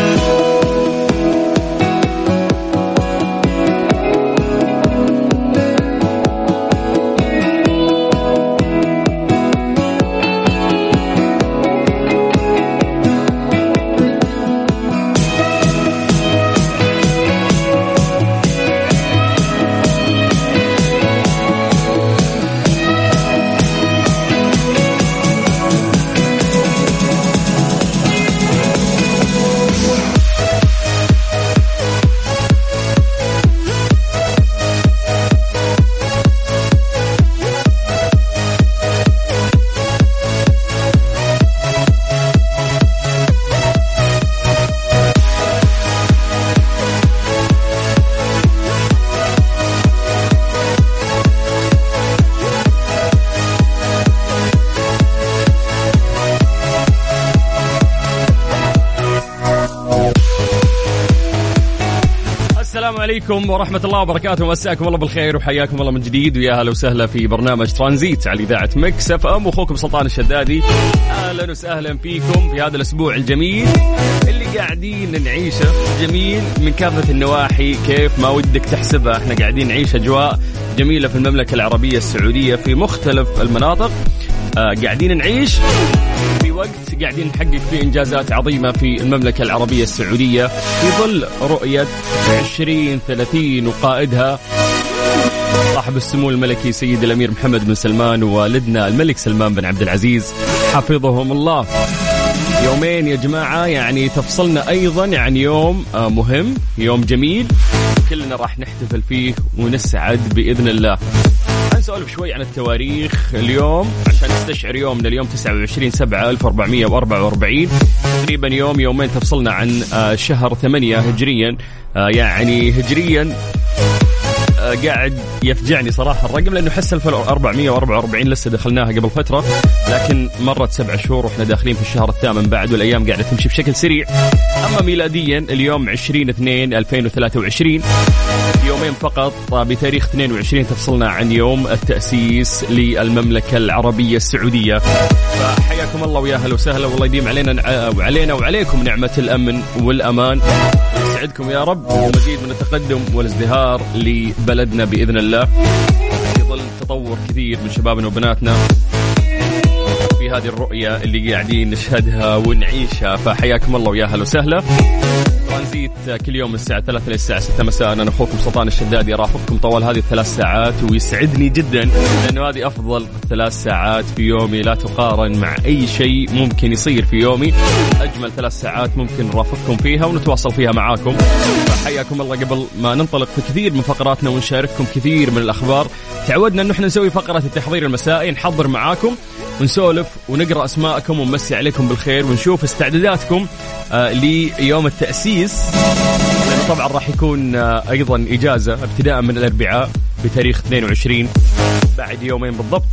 السلام عليكم ورحمة الله وبركاته. مساكم الله بالخير وحياكم الله من جديد. ويا هلا وسهلا في برنامج ترانزيت على إذاعة Mix FM. واخوكم سلطان الشدادي. أهلا وسهلا فيكم في هذا الأسبوع الجميل اللي قاعدين نعيشه. جميل من كافة النواحي. كيف ما ودك تحسبها إحنا قاعدين نعيش أجواء جميلة في المملكة العربية السعودية في مختلف المناطق. آه قاعدين نعيش في وقت قاعدين نحقق فيه إنجازات عظيمة في المملكة العربية السعودية في ظل رؤية 2030 وقائدها صاحب السمو الملكي سيد الأمير محمد بن سلمان ووالدنا الملك سلمان بن عبد العزيز حفظهم الله. يومين يا جماعة يعني تفصلنا أيضا عن يوم آه، مهم، يوم جميل كلنا راح نحتفل فيه ونسعد بإذن الله. نسولف شوي عن التواريخ اليوم عشان نستشعر يومنا اليوم 29 7 1444 تقريبا يوم يومين تفصلنا عن آه، شهر 8 هجريا. آه، يعني هجريا قاعد يفجعني صراحة الرقم لأنه حس 1444 لسه دخلناها قبل فترة لكن مرت سبع شهور وإحنا داخلين في الشهر الثامن بعد والأيام قاعدة تمشي بشكل سريع. أما ميلاديا اليوم 20 2 2023 يومين فقط بتاريخ 22 تفصلنا عن يوم التأسيس للمملكة العربية السعودية. فحياكم الله ويا أهلا وسهلا والله يديم علينا وعلينا وعليكم نعمة الأمن والأمان. يسعدكم يا رب. ومزيد من التقدم والازدهار لبلدنا بإذن الله. في ظل تطور كثير من شبابنا وبناتنا. في هذه الرؤية اللي قاعدين نشهدها ونعيشها. فحياكم الله ويا أهلا وسهلا. ترانزيت كل يوم من الساعة 3 إلى الساعة 6 مساء. أنا أخوكم سلطان الشدادي. رافقكم طوال هذه الثلاث ساعات ويسعدني جدا لأنه هذه أفضل ثلاث ساعات في يومي. لا تقارن مع أي شيء ممكن يصير في يومي. أجمل ثلاث ساعات ممكن نرافقكم فيها ونتواصل فيها معاكم. فحياكم الله. قبل ما ننطلق في كثير من فقراتنا ونشارككم كثير من الأخبار تعودنا أنه إحنا نسوي فقرة التحضير المسائي نحضر معاكم ونسولف ونقرأ أسماءكم ونمسي عليكم بالخير ونشوف استعداداتكم آه ليوم التأسيس. لأنه طبعا راح يكون آه أيضا إجازة ابتداء من الأربعاء بتاريخ 22 بعد يومين بالضبط.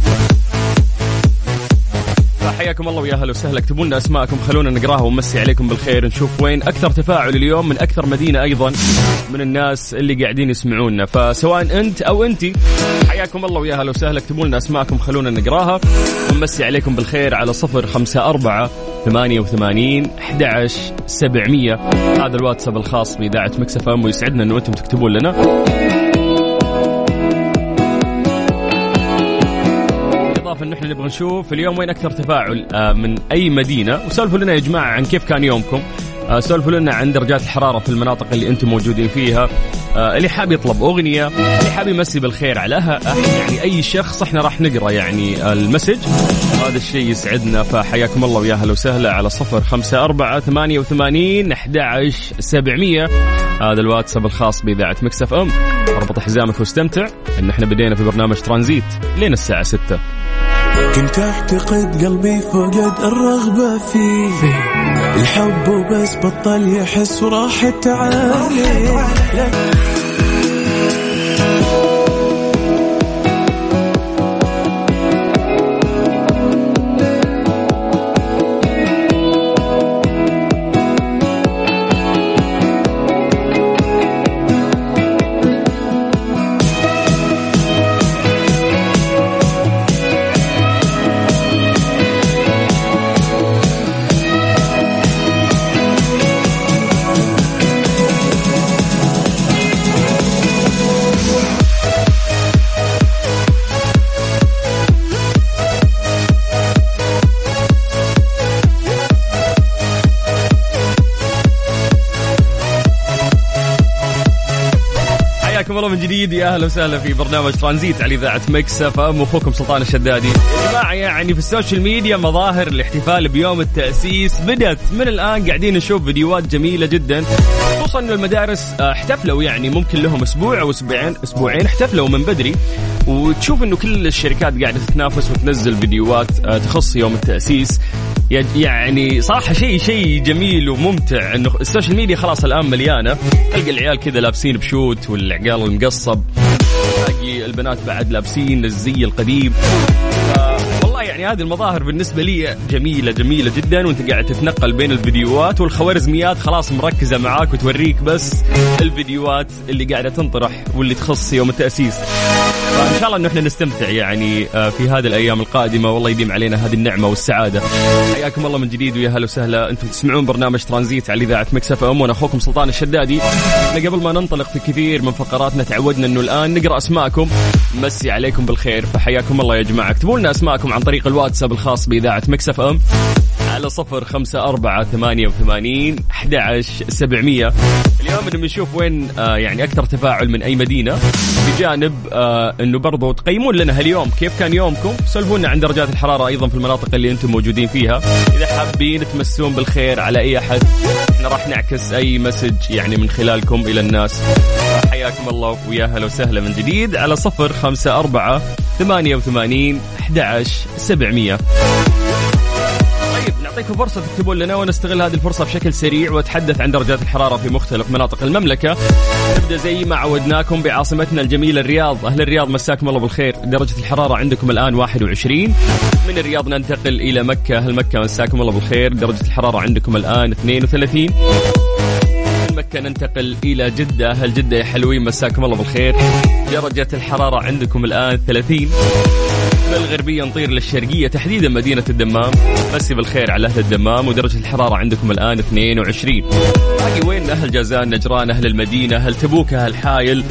فحياكم الله ويا أهلا وسهلا. اكتبوا لنا أسماءكم خلونا نقراها ونمسي عليكم بالخير نشوف وين أكثر تفاعل اليوم من أكثر مدينة أيضا من الناس اللي قاعدين يسمعونا. فسواء أنت أو انت حياكم الله ويا أهلا وسهلا. اكتبوا لنا أسماءكم خلونا نقراها ونمسي عليكم بالخير على صفر خمسة أربعة ثمانية وثمانين أحد سبعمية. هذا الواتساب الخاص بإذاعة مكسف أم ويسعدنا أنه أنتم تكتبون لنا. إضافة أن إحنا نبغى نشوف. اليوم وين أكثر تفاعل؟ آه، من أي مدينة؟ وسولفوا لنا يا جماعة عن كيف كان يومكم. سولفوا لنا عن درجات الحرارة في المناطق اللي أنتم موجودين فيها. آه، اللي حاب يطلب أغنية اللي حاب يمسي بالخير على أه- يعني أي شخص إحنا راح نقرأ يعني ال message. هذا الشيء يسعدنا فحياكم الله ويا أهلا وسهلا على صفر خمسة أربعة ثمانية وثمانين أحد سبعمية. هذا الواتساب الخاص بإذاعة Mix FM. اربط حزامك واستمتع إن إحنا بدينا في برنامج ترانزيت لين الساعة ستة. كنت أعتقد قلبي فقد الرغبة فيه. الحب وبس بطل يحس وراحت عليه حياكم الله من جديد. يا أهلا وسهلا في برنامج ترانزيت على إذاعة Mix FM. أخوكم سلطان الشدادي. يا جماعة يعني في ال social media مظاهر الاحتفال بيوم التأسيس. بدأت من الآن قاعدين نشوف فيديوهات جميلة جدا. خصوصا انه المدارس آه، احتفلوا يعني ممكن لهم أسبوع أو أسبوعين أسبوعين احتفلوا من بدري. وتشوف إنه كل الشركات قاعدة تتنافس وتنزل فيديوهات آه، تخص يوم التأسيس. يعني صراحة شيء شيء جميل وممتع إنه ال social media خلاص الآن مليانة. تلقى العيال كذا لابسين بشوت والعقال المقصب تلاقي البنات بعد لابسين الزي القديم. يعني هذه المظاهر بالنسبة لي جميلة جميلة جدا وأنت قاعد تتنقل بين الفيديوهات والخوارزميات. خلاص مركزة معاك وتوريك بس الفيديوهات اللي قاعدة تنطرح واللي تخص يوم التأسيس. فإن شاء الله إنه إحنا نستمتع يعني آه، في هذه الأيام القادمة. والله يديم علينا هذه النعمة والسعادة. حياكم الله من جديد ويا هلا وسهلا. أنتم تسمعون برنامج ترانزيت على إذاعة Mix FM وأنا أخوكم سلطان الشدادي. إحنا قبل ما ننطلق في كثير من فقراتنا تعودنا إنه الآن نقرأ أسماءكم. مسي عليكم بالخير. فحياكم الله يا جماعة. اكتبوا لنا أسماءكم عن طريق الواتساب الخاص بإذاعة Mix FM على صفر خمسة أربعة ثمانية وثمانين أحد سبعمية. اليوم بنشوف وين آه يعني أكثر تفاعل من أي مدينة بجانب آه أنه برضو تقيمون لنا هاليوم كيف كان يومكم. سولفونا عن درجات الحرارة أيضا في المناطق اللي أنتم موجودين فيها. إذا حابين تمسون بالخير على أي أحد إحنا راح نعكس أي message يعني من خلالكم إلى الناس. حياكم الله ويا هلا وسهلا من جديد على صفر خمسة أربعة ثمانية وثمانين أحد سبعمية. طيب نعطيكم فرصة تكتبون لنا ونستغل هذه الفرصة بشكل سريع واتحدث عن درجات الحرارة في مختلف مناطق المملكة. نبدأ زي ما عودناكم بعاصمتنا الجميلة الرياض، أهل الرياض مساكم الله بالخير، درجة الحرارة عندكم الآن 21 من الرياض ننتقل إلى مكة، أهل مكة مساكم الله بالخير، درجة الحرارة عندكم الآن 32 من مكة ننتقل إلى جدة. أهل جدة يا حلوين مساكم الله بالخير. درجة الحرارة عندكم الآن 30 من الغربية نطير للشرقية تحديدا مدينة الدمام. مسي بالخير على أهل الدمام. ودرجة الحرارة عندكم الآن 22 باقي وين؟ أهل جازان نجران أهل المدينة أهل تبوك أهل حايل.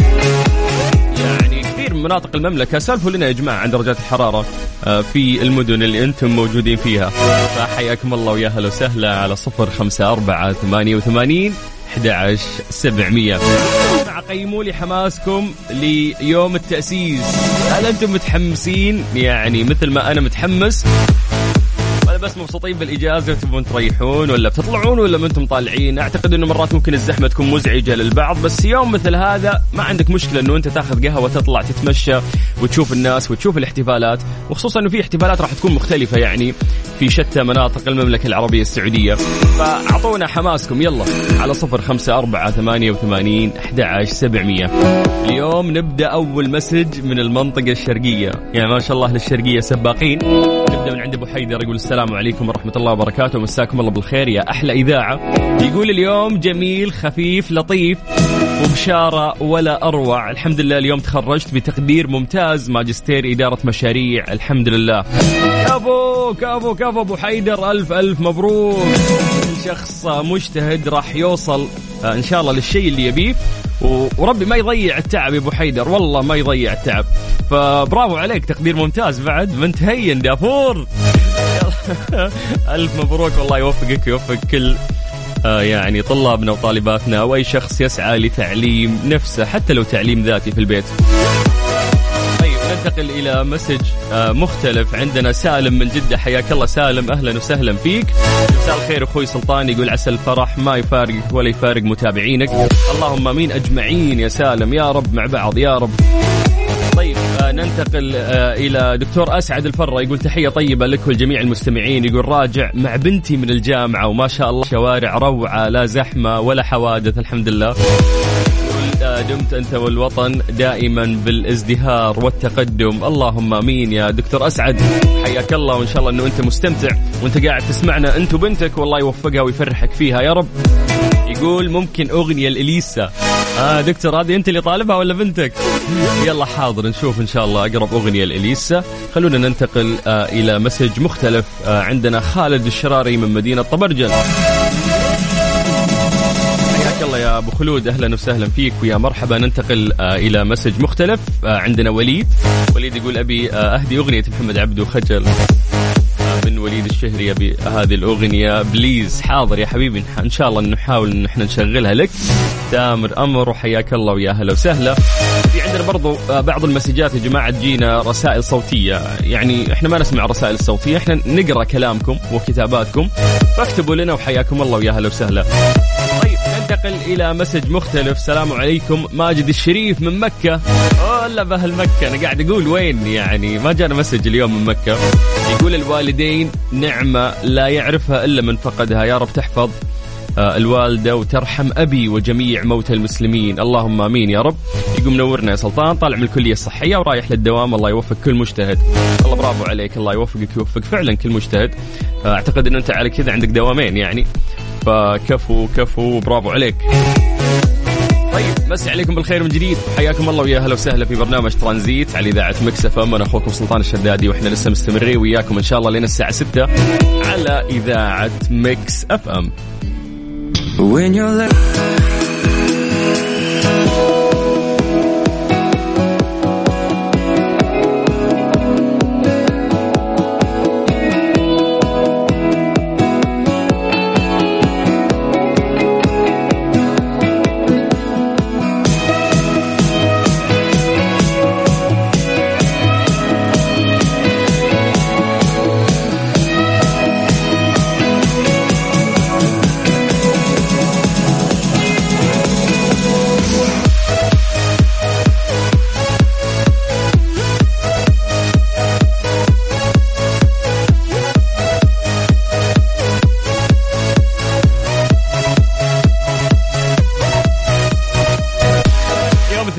يعني كثير من مناطق المملكة. سالفوا لنا يا جماعة عن درجات الحرارة آه، في المدن اللي أنتم موجودين فيها. فحياكم الله ويا هلا وسهلا على صفر خمسة أربعة ثمانية وثمانين. 11 700 قيموا لي حماسكم ليوم التأسيس. هل أنتم متحمسين؟ يعني مثل ما أنا متحمس. بس مبسوطين بالإجازة وتبون تريحون ولا بتطلعون ولا ما أنتم طالعين. أعتقد إنه مرات ممكن الزحمة تكون مزعجة للبعض بس يوم مثل هذا ما عندك مشكلة إنه أنت تاخذ قهوة تطلع تتمشى وتشوف الناس وتشوف الاحتفالات وخصوصا إنه في احتفالات راح تكون مختلفة يعني في شتى مناطق المملكة العربية السعودية. فأعطونا حماسكم يلا على صفر خمسة أربعة ثمانية وثمانين أحد سبعمية. اليوم نبدأ أول مسج من المنطقة الشرقية. يعني ما شاء الله للشرقية سباقين. نبدأ من عند أبو حيدر يقول السلام عليكم ورحمة الله وبركاته. مساكم الله بالخير يا أحلى إذاعة. يقول اليوم جميل خفيف لطيف وبشارة ولا أروع. الحمد لله اليوم تخرجت بتقدير ممتاز. ماجستير إدارة مشاريع. الحمد لله. كفو كفو كفو. أبو حيدر ألف ألف مبروك. شخص مجتهد راح يوصل آه، إن شاء الله للشيء اللي يبيه. وربي ما يضيع التعب يا أبو حيدر والله ما يضيع التعب. فبرافو عليك تقدير ممتاز. بعد ما هين دافور. ألف مبروك والله يوفقك ويوفق كل آه يعني طلابنا وطالباتنا أو اي شخص يسعى لتعليم نفسه حتى لو تعليم ذاتي في البيت. ننتقل إلى مسج آه مختلف. عندنا سالم من جدة حياك الله سالم أهلا وسهلا فيك. مساء الخير أخوي سلطان يقول عسى الفرح ما يفارقك ولا يفارق متابعينك. اللهم آمين. أجمعين يا سالم يا رب مع بعض يا رب. طيب آه ننتقل آه، إلى دكتور أسعد الفرة يقول تحية طيبة لك ولجميع المستمعين. يقول راجع مع بنتي من الجامعة وما شاء الله شوارع روعة لا زحمة ولا حوادث الحمد لله. دمت أنت والوطن دائما بالازدهار والتقدم. اللهم آمين يا دكتور أسعد. حياك الله وإن شاء الله إنه أنت مستمتع وأنت قاعد تسمعنا أنت وبنتك. والله يوفقها ويفرحك فيها يا رب. يقول ممكن أغنية لإليسا. آه دكتور هذه أنت اللي طالبها ولا بنتك؟ يلا حاضر نشوف إن شاء الله أقرب أغنية لإليسا. خلونا ننتقل آه إلى مسج مختلف آه عندنا خالد الشراري من مدينة طبرجل الله يا أبو خلود أهلا وسهلا فيك ويا مرحبا. ننتقل آه إلى message مختلف. آه عندنا وليد. وليد يقول أبي آه أهدي أغنية محمد عبده خجل. من وليد الشهري أبي هذه الأغنية. please حاضر يا حبيبي. إن شاء الله نحاول إن إحنا نشغلها لك. تامر أمر وحياك الله ويا أهلا وسهلا. في عندنا برضو بعض المسجات يا جماعة تجينا رسائل صوتية. يعني إحنا ما نسمع الرسائل الصوتية إحنا نقرأ كلامكم وكتاباتكم. فاكتبوا لنا وحياكم الله ويا أهلا وسهلا. ننتقل إلى message مختلف. السلام عليكم ماجد الشريف من مكة. هلا بأهل مكة أنا قاعد أقول وين يعني؟ ما جانا message اليوم من مكة. يقول الوالدين نعمة لا يعرفها إلا من فقدها. يا رب تحفظ آه، الوالدة وترحم أبي وجميع موتى المسلمين. اللهم آمين يا رب. يقول منورنا يا سلطان طالع من الكلية الصحية ورايح للدوام. الله يوفق كل مجتهد. الله برافو عليك. الله يوفقك ويوفق فعلا كل مجتهد. آه، أعتقد انه أنت على كذا عندك دوامين يعني. فكفو كفو برافو عليك. طيب مسي عليكم بالخير من جديد. حياكم الله ويا أهلا وسهلا في برنامج ترانزيت على إذاعة Mix FM. أنا أخوكم سلطان الشدادي وإحنا لسه مستمرين وياكم إن شاء الله لين الساعة 6 على إذاعة Mix FM. When you're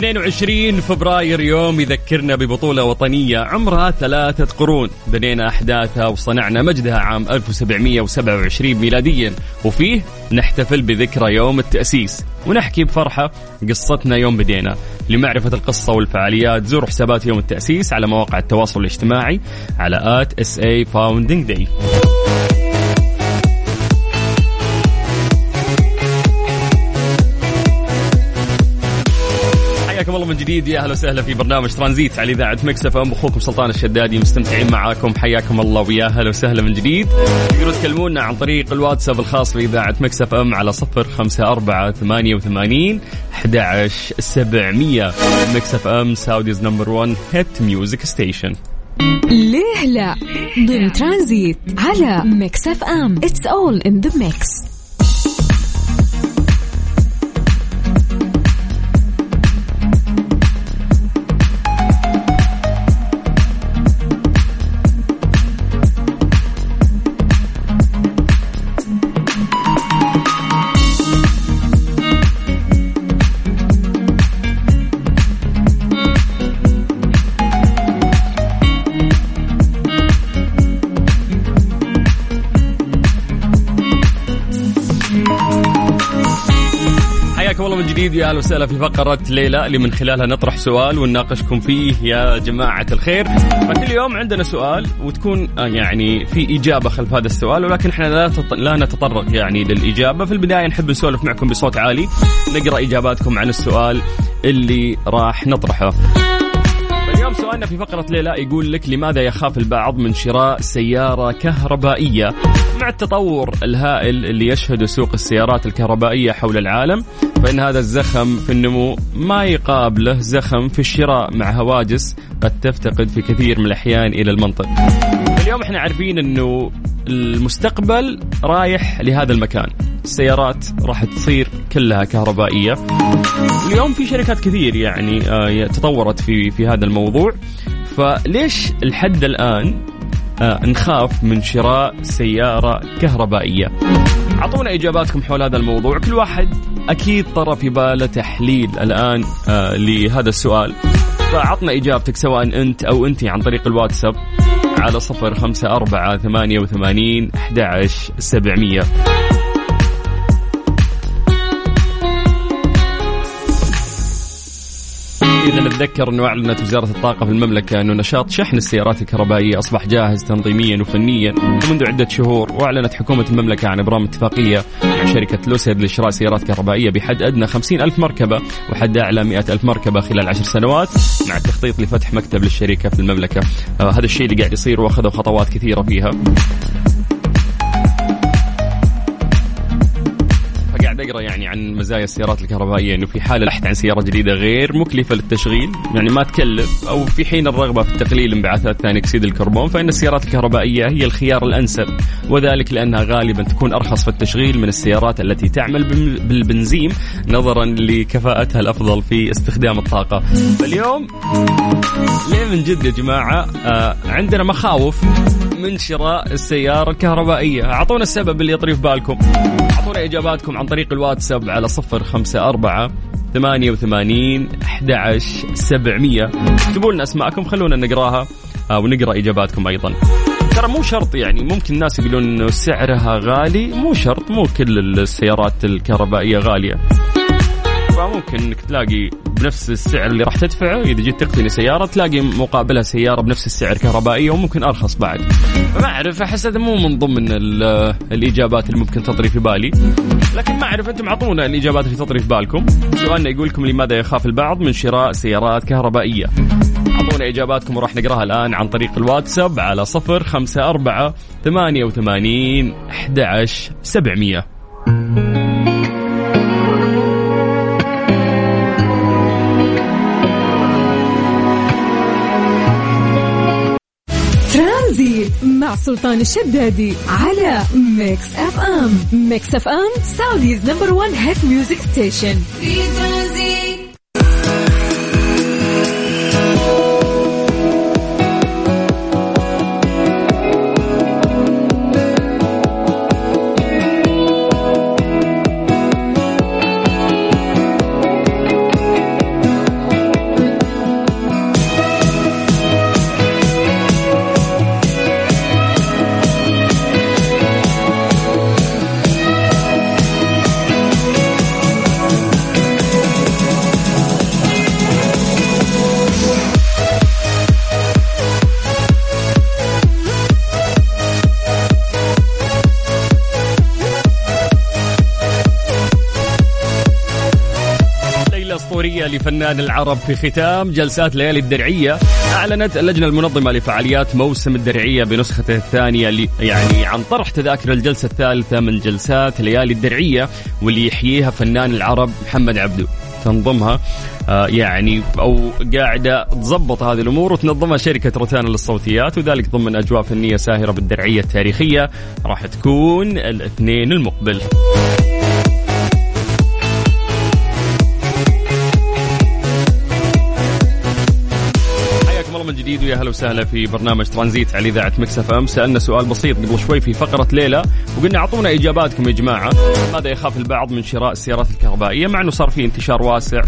22 فبراير يوم يذكرنا ببطولة وطنية عمرها ثلاثة قرون. بنينا أحداثها وصنعنا مجدها عام 1727 ميلاديا. وفيه نحتفل بذكرى يوم التأسيس. ونحكي بفرحة قصتنا يوم بدينا. لمعرفة القصة والفعاليات زوروا حسابات يوم التأسيس على مواقع التواصل الاجتماعي على at SA Founding جديد. يا أهلا وسهلا في برنامج ترانزيت على إذاعة Mix FM. أخوكم سلطان الشدادي مستمتعين معاكم. حياكم الله ويا أهلا وسهلا من جديد. تقدروا تكلمونا عن طريق الواتساب الخاص بإذاعة Mix FM على 054 88 11 700 Mix FM Saudi's number 1 hit music station. ليه لا؟ ضمن ترانزيت على Mix FM. It's all in the mix جديد يا أهلا وسهلا في فقره ليلى اللي من خلالها نطرح سؤال ونناقشكم فيه يا جماعة الخير. فكل يوم عندنا سؤال وتكون آه، يعني في إجابة خلف هذا السؤال ولكن إحنا لا لا نتطرق يعني للإجابة. في البداية نحب نسولف معكم بصوت عالي نقرأ إجاباتكم عن السؤال اللي راح نطرحه. سؤالنا في فقرة ليلى يقول لك لماذا يخاف البعض من شراء سيارة كهربائية؟ مع التطور الهائل اللي يشهد سوق السيارات الكهربائية حول العالم فإن هذا الزخم في النمو ما يقابله زخم في الشراء مع هواجس قد تفتقد في كثير من الأحيان إلى المنطق. اليوم إحنا عارفين أنه المستقبل رايح لهذا المكان. السيارات راح تصير كلها كهربائية. اليوم في شركات كثير يعني آه، تطورت في في هذا الموضوع. فليش لحد الآن آه، نخاف من شراء سيارة كهربائية؟ أعطونا إجاباتكم حول هذا الموضوع. كل واحد أكيد طرى في باله تحليل الآن آه، لهذا السؤال. فعطنا إجابتك سواء أنت أو انت عن طريق الواتساب. على صفر خمسة أربعة ثمانية وثمانين أحد سبعمية. إذا نتذكر أنه أعلنت وزارة الطاقة في المملكة أنه نشاط شحن السيارات الكهربائية أصبح جاهز تنظيميا وفنيا. منذ عدة شهور وأعلنت حكومة المملكة عن إبرام اتفاقية مع شركة لوسيد لشراء سيارات كهربائية بحد أدنى 50 ألف مركبة وحد أعلى 100 ألف مركبة خلال عشر سنوات مع التخطيط لفتح مكتب للشركة في المملكة. آه هذا الشيء اللي قاعد يصير وأخذوا خطوات كثيرة فيها. اقرا يعني عن مزايا السيارات الكهربائية إنه في حال البحث عن سيارة جديدة غير مكلفة للتشغيل يعني ما تكلف أو في حين الرغبة في تقليل انبعاثات ثاني أكسيد الكربون فإن السيارات الكهربائية هي الخيار الأنسب وذلك لأنها غالبا تكون أرخص في التشغيل من السيارات التي تعمل بالبنزين نظرا لكفاءتها الأفضل في استخدام الطاقة. فاليوم ليه من جد يا جماعة؟ آه عندنا مخاوف من شراء السيارة الكهربائية. أعطونا السبب اللي يطري في بالكم. اعطونا إجاباتكم عن طريق الواتساب على صفر خمسة أربعة ثمانية وثمانين أحد سبعمية. اكتبوا لنا أسماءكم خلونا نقراها آه، ونقرأ إجاباتكم أيضا. ترى مو شرط يعني ممكن الناس يقولون إنه سعرها غالي مو شرط مو كل السيارات الكهربائية غالية. فممكن إنك تلاقي بنفس السعر اللي راح تدفعه. إذا جيت تقتني سيارة تلاقي مقابلها سيارة بنفس السعر كهربائية وممكن أرخص بعد. فما أعرف أحس هذا مو من ضمن الإجابات اللي ممكن تطري في بالي. لكن ما أعرف أنتم اعطونا الإجابات اللي تطري في بالكم. سؤالنا يقول لكم لماذا يخاف البعض من شراء سيارات كهربائية؟ اعطونا إجاباتكم وراح نقراها الآن عن طريق الواتساب على صفر خمسة أربعة ثمانية وثمانين أحد عشر سبعمية. مع سلطان الشدادي على Mix FM Mix FM Saudi's number 1 hit music station في ترانزيت لفنان العرب في ختام جلسات ليالي الدرعية. أعلنت اللجنة المنظمة لفعاليات موسم الدرعية بنسخته الثانية يعني عن طرح تذاكر الجلسة الثالثة من جلسات ليالي الدرعية واللي يحييها فنان العرب محمد عبدو. تنظمها آه يعني أو قاعدة تضبط هذه الأمور وتنظمها شركة روتانا للصوتيات وذلك ضمن أجواء فنية ساهرة بالدرعية التاريخية. راح تكون الاثنين المقبل. جديد ويا هلا وسهلا في برنامج ترانزيت على إذاعة Mix FM. سألنا سؤال بسيط قبل شوي في فقرة ليه لا وقلنا أعطونا إجاباتكم يا جماعة. لماذا يخاف البعض من شراء السيارات الكهربائية مع إنه صار في انتشار واسع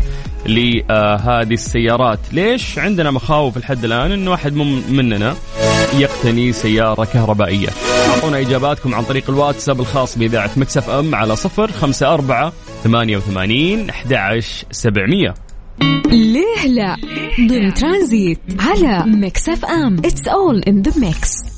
لهذه آه، السيارات. ليش؟ عندنا مخاوف لحد الآن إنه احد مننا يقتني سيارة كهربائية. أعطونا إجاباتكم عن طريق الواتساب الخاص بإذاعة Mix FM على 054 88 11 700 ليه لا؟ ضمن ترانزيت على Mix FM. It's all in the mix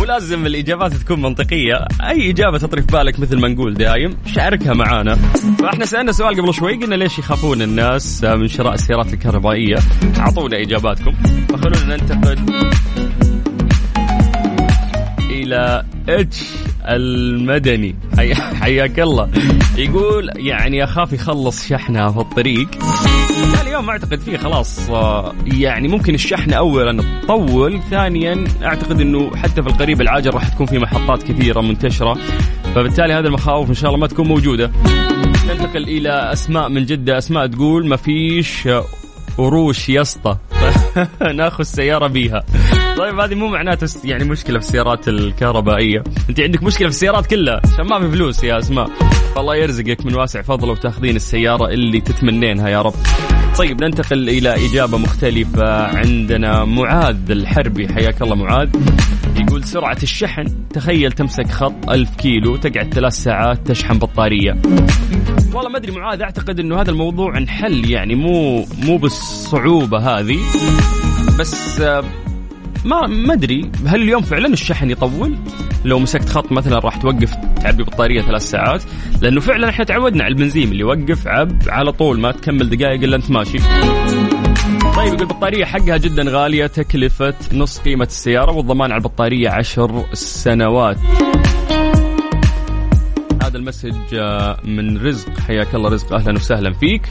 ولازم الإجابات تكون منطقية. أي إجابة تطري في بالك مثل ما نقول دايم شاركها معانا. فإحنا سألنا سؤال قبل شوي قلنا ليش يخافون الناس من شراء السيارات الكهربائية؟ أعطونا إجاباتكم. فخلونا ننتقل إلى إتش المدني. حي... حياك الله. يقول يعني أخاف يخلص شحنها في الطريق. اليوم أعتقد فيه خلاص آه، يعني ممكن الشحنة اولا تطول ثانيا أعتقد إنه حتى في القريب العاجل راح تكون في محطات كثيرة منتشرة. فبالتالي هذه المخاوف إن شاء الله ما تكون موجودة. ننتقل إلى أسماء من جدة. أسماء تقول ما فيش قروش يا اسطى ناخذ سيارة بيها. طيب هذه مو معناته يعني مشكلة في السيارات الكهربائية. أنت عندك مشكلة في السيارات كلها. عشان ما في فلوس يا أسماء. فالله يرزقك من واسع فضله وتأخذين السيارة اللي تتمنينها يا رب. طيب ننتقل إلى إجابة مختلفة عندنا. معاذ الحربي حياك الله معاذ. يقول سرعة الشحن. تخيل تمسك خط ألف كيلو تقعد ثلاث ساعات تشحن بطارية. والله ما أدري معاذ أعتقد إنه هذا الموضوع انحل يعني مو مو بالصعوبة هذه. بس آه، ما ما أدري هل اليوم فعلا الشحن يطول؟ لو مسكت خط مثلا راح توقف تعبي بطارية ثلاث ساعات لأنه فعلا إحنا تعودنا على البنزين اللي يوقف عب على طول ما تكمل دقائق إلا أنت ماشي. طيب يقول البطارية حقها جدا غالية تكلفة نص قيمة السيارة والضمان على البطارية عشر سنوات هذا المسج آه، من رزق حياك الله رزق أهلا وسهلا فيك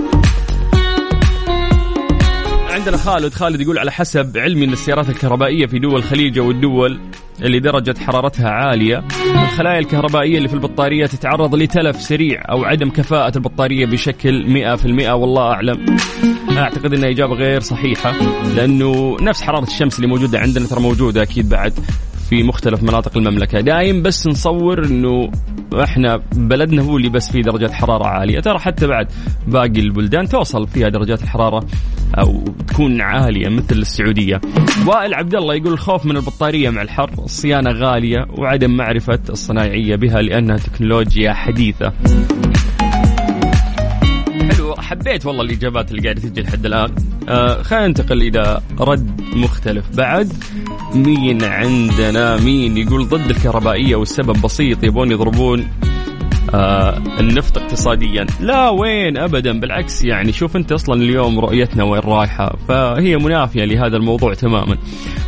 عندنا خالد. خالد يقول على حسب علمي إن السيارات الكهربائية في دول الخليج أو الدول اللي درجة حرارتها عالية الخلايا الكهربائية اللي في البطارية تتعرض لتلف سريع أو عدم كفاءة البطارية بشكل 100% والله أعلم. أعتقد أنها إجابة غير صحيحة لأنه نفس حرارة الشمس اللي موجودة عندنا ترى موجودة أكيد بعد. في مختلف مناطق المملكة. دايم بس نصور أنه إحنا بلدنا هو اللي بس فيه درجات حرارة عالية. ترى حتى بعد باقي البلدان توصل فيها درجات الحراره أو تكون عالية مثل السعودية. وائل عبد الله يقول الخوف من البطارية مع الحر الصيانه غالية وعدم معرفة الصنايعية بها لأنها تكنولوجيا حديثة. حبيت والله الإجابات اللي قاعدة تجي لحد الآن. آه خلينا ننتقل إلى رد مختلف بعد. مين عندنا؟ مين يقول ضد الكهربائية والسبب بسيط يبون يضربون؟ آه النفط اقتصاديا. لا وين؟ ابدا. بالعكس يعني شوف أنت أصلا اليوم رؤيتنا وين رايحة. فهي منافية لهذا الموضوع تماما.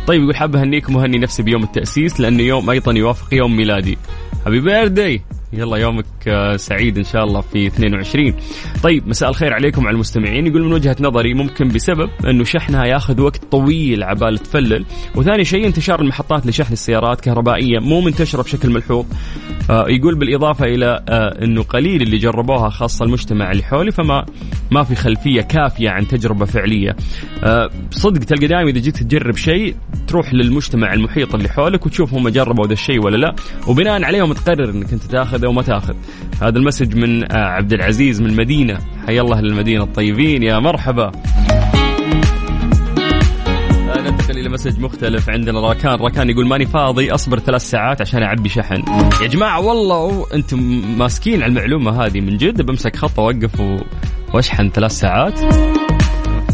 طيب يقول حاب أهنيكم وهني نفسي بيوم التأسيس لأنه يوم أيضا يوافق يوم ميلادي. هابي بيرثدي يلا يومك آه، سعيد إن شاء الله في 22 طيب مساء الخير عليكم على المستمعين. يقول من وجهة نظري ممكن بسبب أنه شحنها ياخذ وقت طويل عبال تفلل. وثاني شيء انتشار المحطات لشحن السيارات كهربائية مو منتشرة بشكل ملحوظ. آه يقول بالإضافة إلى آه أنه قليل اللي جربوها خاصة المجتمع اللي حولي فما ما في خلفية كافية عن تجربة فعلية. صدق تلقى دائما إذا جيت تجرب شيء تروح للمجتمع المحيط اللي حولك وتشوف هم جربوا ذا الشيء ولا لا. وبناء عليهم تقرر إنك أنت تاخذ أو ما تأخذ. هذا ال message من آه، عبد العزيز من المدينة حيا الله أهل المدينة الطيبين يا مرحبا. آه، ننتقل إلى message مختلف عندنا. راكان راكان يقول ماني فاضي أصبر ثلاث ساعات عشان أعبي شحن. يا جماعة والله أنتم ماسكين على المعلومة هذه من جد. بمسك خط اوقف. وأشحن ثلاث ساعات.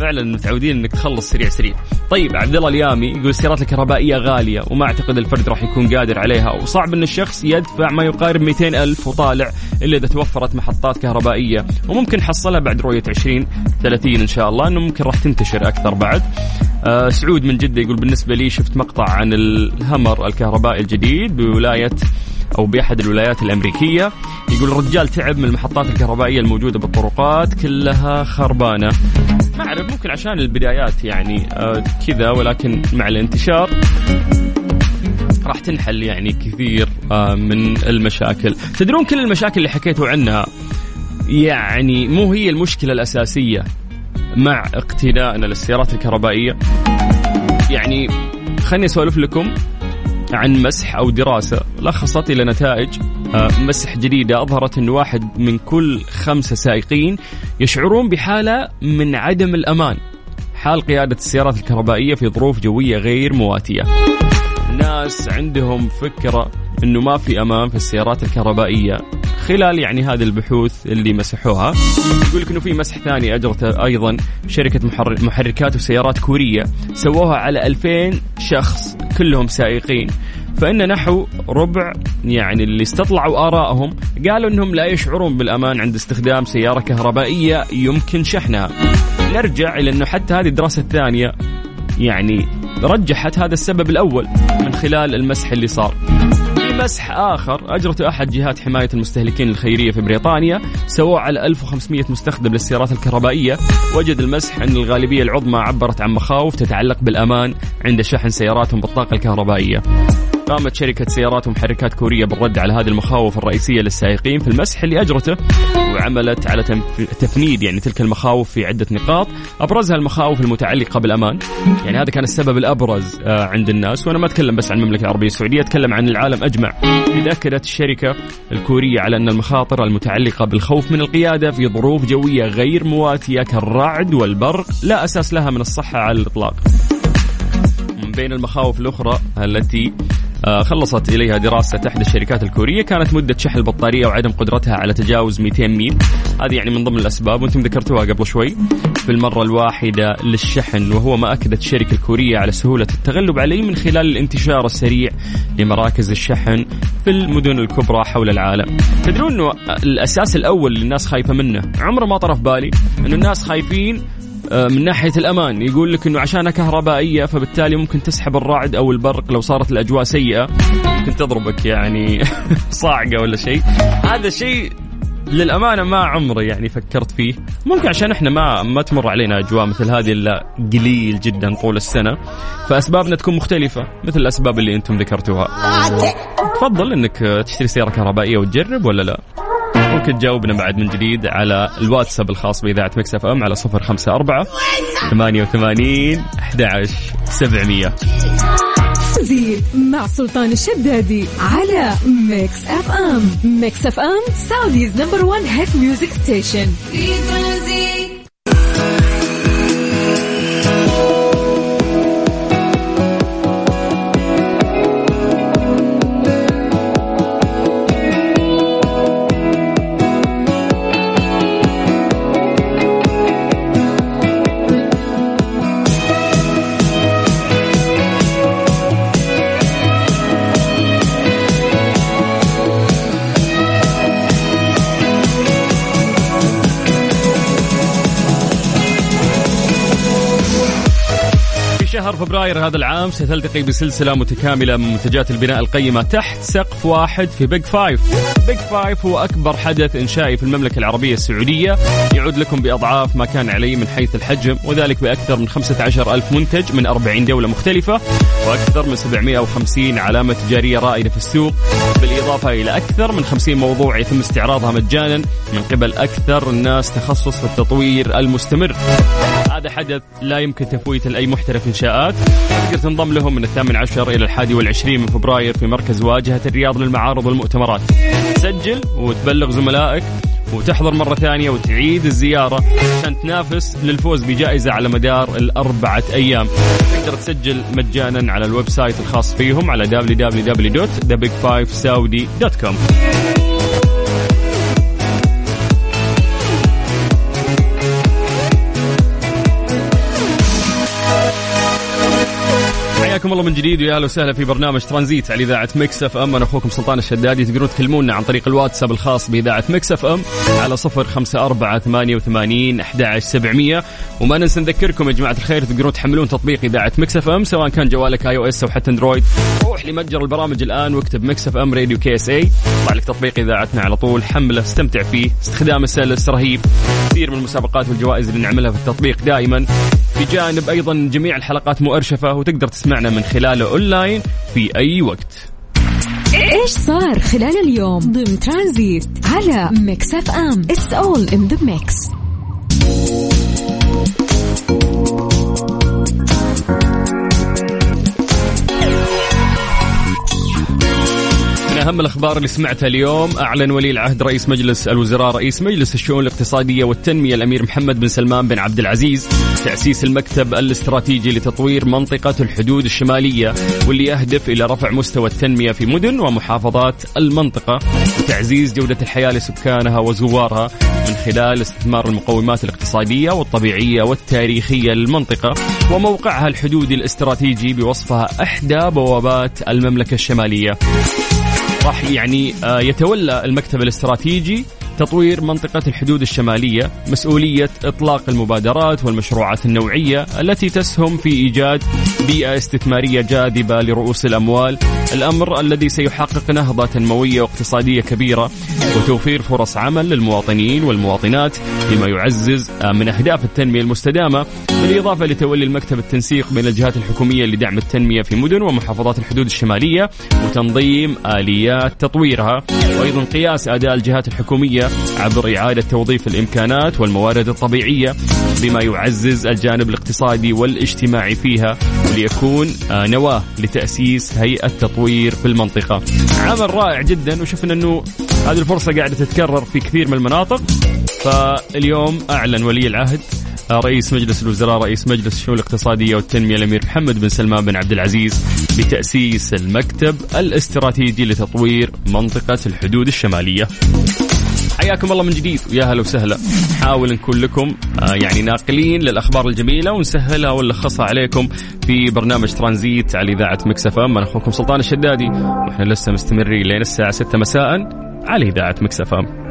فعلا متعودين إنك تخلص سريع سريع. طيب عبد الله اليامي يقول السيارات الكهربائية غالية وما أعتقد الفرد راح يكون قادر عليها وصعب إن الشخص يدفع ما يقارب 200 ألف وطالع إلا إذا توفرت محطات كهربائية وممكن نحصلها بعد رؤية 20 30 إن شاء الله إنه ممكن راح تنتشر أكثر بعد. آه سعود من جدة يقول بالنسبة لي شفت مقطع عن الهمر الكهربائي الجديد بولاية أو بأحد الولايات الأمريكية. يقول الرجال تعب من المحطات الكهربائية الموجودة بالطرقات كلها خربانة. ما أعرف ممكن عشان البدايات يعني آه كذا ولكن مع الانتشار راح تنحل يعني كثير آه من المشاكل. تدرون كل المشاكل اللي حكيتوا عنها؟ يعني مو هي المشكلة الأساسية مع اقتنائنا للسيارات الكهربائية. يعني خليني أسولف لكم. عن مسح أو دراسة. لخصت إلى نتائج آه، مسح جديدة أظهرت أن واحد من كل خمسه سائقين يشعرون بحالة من عدم الأمان. حال قيادة السيارات الكهربائية في ظروف جوية غير مواتية. ناس عندهم فكرة إنه ما في أمان في السيارات الكهربائية. خلال يعني هذه البحوث اللي مسحوها. يقول لك إنه في مسح ثاني اجرته أيضا. شركة محركات وسيارات كورية سووها على 2000 شخص كلهم سائقين. فإن نحو ربع يعني اللي استطلعوا آرائهم قالوا أنهم لا يشعرون بالأمان عند استخدام سيارة كهربائية يمكن شحنها. نرجع إلى أنه حتى هذه الدراسة الثانية يعني رجحت هذا السبب الأول من خلال المسح اللي صار. مسح آخر. أجرته أحد جهات حماية المستهلكين الخيرية في بريطانيا سووه على 1500 مستخدم للسيارات الكهربائية. وجد المسح أن الغالبية العظمى عبرت عن مخاوف تتعلق بالأمان عند شحن سياراتهم بالطاقة الكهربائية. قامت شركة سيارات ومحركات كورية بالرد على هذه المخاوف الرئيسية للسائقين في المسح اللي أجرته وعملت على تفنيد يعني تلك المخاوف في عدة نقاط. أبرزها المخاوف المتعلقة بالأمان. يعني هذا كان السبب الأبرز آه، عند الناس. وأنا ما أتكلم بس عن المملكة العربية السعودية أتكلم عن العالم أجمع. إذا أكدت الشركة الكورية على أن المخاطر المتعلقة بالخوف من القيادة في ظروف جوية غير مواتية كالرعد والبرق لا أساس لها من الصحة على الإطلاق. من بين المخاوف الأخرى التي خلصت إليها دراسة إحدى الشركات الكورية. كانت مدة شحن البطارية وعدم قدرتها على تجاوز 200 ميل. هذه يعني من ضمن الأسباب وأنتم ذكرتوها قبل شوي. في المرة الواحدة للشحن وهو ما أكدت الشركة الكورية على سهولة التغلب عليه من خلال الانتشار السريع لمراكز الشحن في المدن الكبرى حول العالم. تدرون أنه الأساس الأول اللي الناس خايفة منه عمره ما طرف بالي أنه الناس خايفين آه، من ناحية الأمان يقول لك إنه عشانها كهربائية فبالتالي ممكن تسحب الرعد أو البرق لو صارت الأجواء سيئة. ممكن تضربك يعني صاعقة ولا شيء. هذا شيء للأمانة ما عمري يعني فكرت فيه. ممكن عشان إحنا ما ما تمر علينا أجواء مثل هذه إلا قليل جدا طول السنة. فأسبابنا تكون مختلفة مثل الأسباب اللي أنتم ذكرتوها. تفضل إنك تشتري سيارة كهربائية وتجرب ولا لا؟ ممكن تجاوبنا بعد من جديد على الواتساب الخاص بإذاعة Mix FM على صفر خمسة أربعة ثمانية وثمانين أحد عشر سبعمية. ترانزيت مع سلطان الشدادي على Mix FM. Mix FM Saudi's number 1 hit music station. في ترانزيت فبراير هذا العام ستلتقي بسلسلة متكاملة من منتجات البناء القيمة تحت سقف واحد في Big 5 Big 5 هو أكبر حدث إنشائي في المملكة العربية السعودية. يعود لكم بأضعاف ما كان عليه من حيث الحجم وذلك بأكثر من 15 ألف منتج من 40 دولة مختلفة وأكثر من 750 علامة تجارية رائدة في السوق. بالإضافة إلى أكثر من 50 موضوع يتم استعراضها مجانا من قبل أكثر الناس تخصص في التطوير المستمر. هذا حدث لا يمكن تفويته لأي محترف إنشاءات. تقدر تنضم لهم من الثامن عشر إلى الحادي والعشرين من فبراير في مركز واجهة الرياض للمعارض والمؤتمرات. تسجل وتبلغ زملائك وتحضر مرة ثانية وتعيد الزيارة عشان تنافس للفوز بجائزة على مدار الأربعة أيام. تقدر تسجل مجانا على ال website الخاص فيهم على www.thebig5saudi.com حياكم الله من جديد ويا أهلا وسهلا في برنامج ترانزيت على إذاعة مكس أف أم. أنا أخوكم سلطان الشدادي تقدرون تكلمونا عن طريق الواتساب الخاص بإذاعة مكس أف أم على صفر خمسة أربعة ثمانية وثمانين أحد عشر سبعمية. وما ننسى نذكركم يا جماعة الخير تقدرون تحملون تطبيق إذاعة مكس أف أم سواء كان جوالك iOS أو حتى أندرويد. روح لمتجر البرامج الآن واكتب مكس أف أم راديو KSA. يطلع لك تطبيق إذاعتنا على طول. حمله استمتع فيه. استخدامه سلس رهيب. كثير من المسابقات والجوائز اللي نعملها في التطبيق دائما. بجانب أيضا جميع الحلقات مؤرشفه وتقدر تسمعنا من خلاله أونلاين في أي وقت. إيش صار خلال اليوم؟ ضمن ترانزيت على ميكس أف أم. it's all in the mix من أهم الأخبار اللي سمعتها اليوم أعلن ولي العهد رئيس مجلس الوزراء رئيس مجلس الشؤون الاقتصادية والتنمية الأمير محمد بن سلمان بن عبد العزيز تأسيس المكتب الاستراتيجي لتطوير منطقة الحدود الشمالية واللي يهدف إلى رفع مستوى التنمية في مدن ومحافظات المنطقة وتعزيز جودة الحياة لسكانها وزوارها من خلال استثمار المقومات الاقتصادية والطبيعية والتاريخية للمنطقة وموقعها الحدودي الاستراتيجي بوصفها إحدى بوابات المملكة الشمالية. راح يعني آه، يتولى المكتب الاستراتيجي تطوير منطقة الحدود الشمالية مسؤولية إطلاق المبادرات والمشروعات النوعية التي تسهم في إيجاد بيئة استثمارية جاذبة لرؤوس الأموال. الأمر الذي سيحقق نهضة تنموية واقتصادية كبيرة وتوفير فرص عمل للمواطنين والمواطنات بما يعزز من أهداف التنمية المستدامة بالإضافة لتولي المكتب التنسيق بين الجهات الحكومية لدعم التنمية في مدن ومحافظات الحدود الشمالية وتنظيم آليات تطويرها. وأيضا قياس أداء الجهات الحكومية عبر إعادة توظيف الإمكانات والموارد الطبيعية بما يعزز الجانب الاقتصادي والاجتماعي فيها ليكون آه، نواة لتأسيس هيئة تطوير في المنطقة. عمل رائع جدا وشفنا أنه هذه الفرصة قاعدة تتكرر في كثير من المناطق. فاليوم أعلن ولي العهد آه، رئيس مجلس الوزراء رئيس مجلس الشؤون الاقتصادية والتنمية الأمير محمد بن سلمان بن عبد العزيز بتأسيس المكتب الاستراتيجي لتطوير منطقة الحدود الشمالية. حياكم الله من جديد ويا هلا وسهلا. نحاول نكون لكم آه، يعني ناقلين للأخبار الجميلة ونسهلها ونلخصها عليكم في برنامج ترانزيت على إذاعة مكس أف إم. أنا أخوكم سلطان الشدادي وإحنا لسه مستمرين لين الساعة 6 مساء على إذاعة مكس أف إم.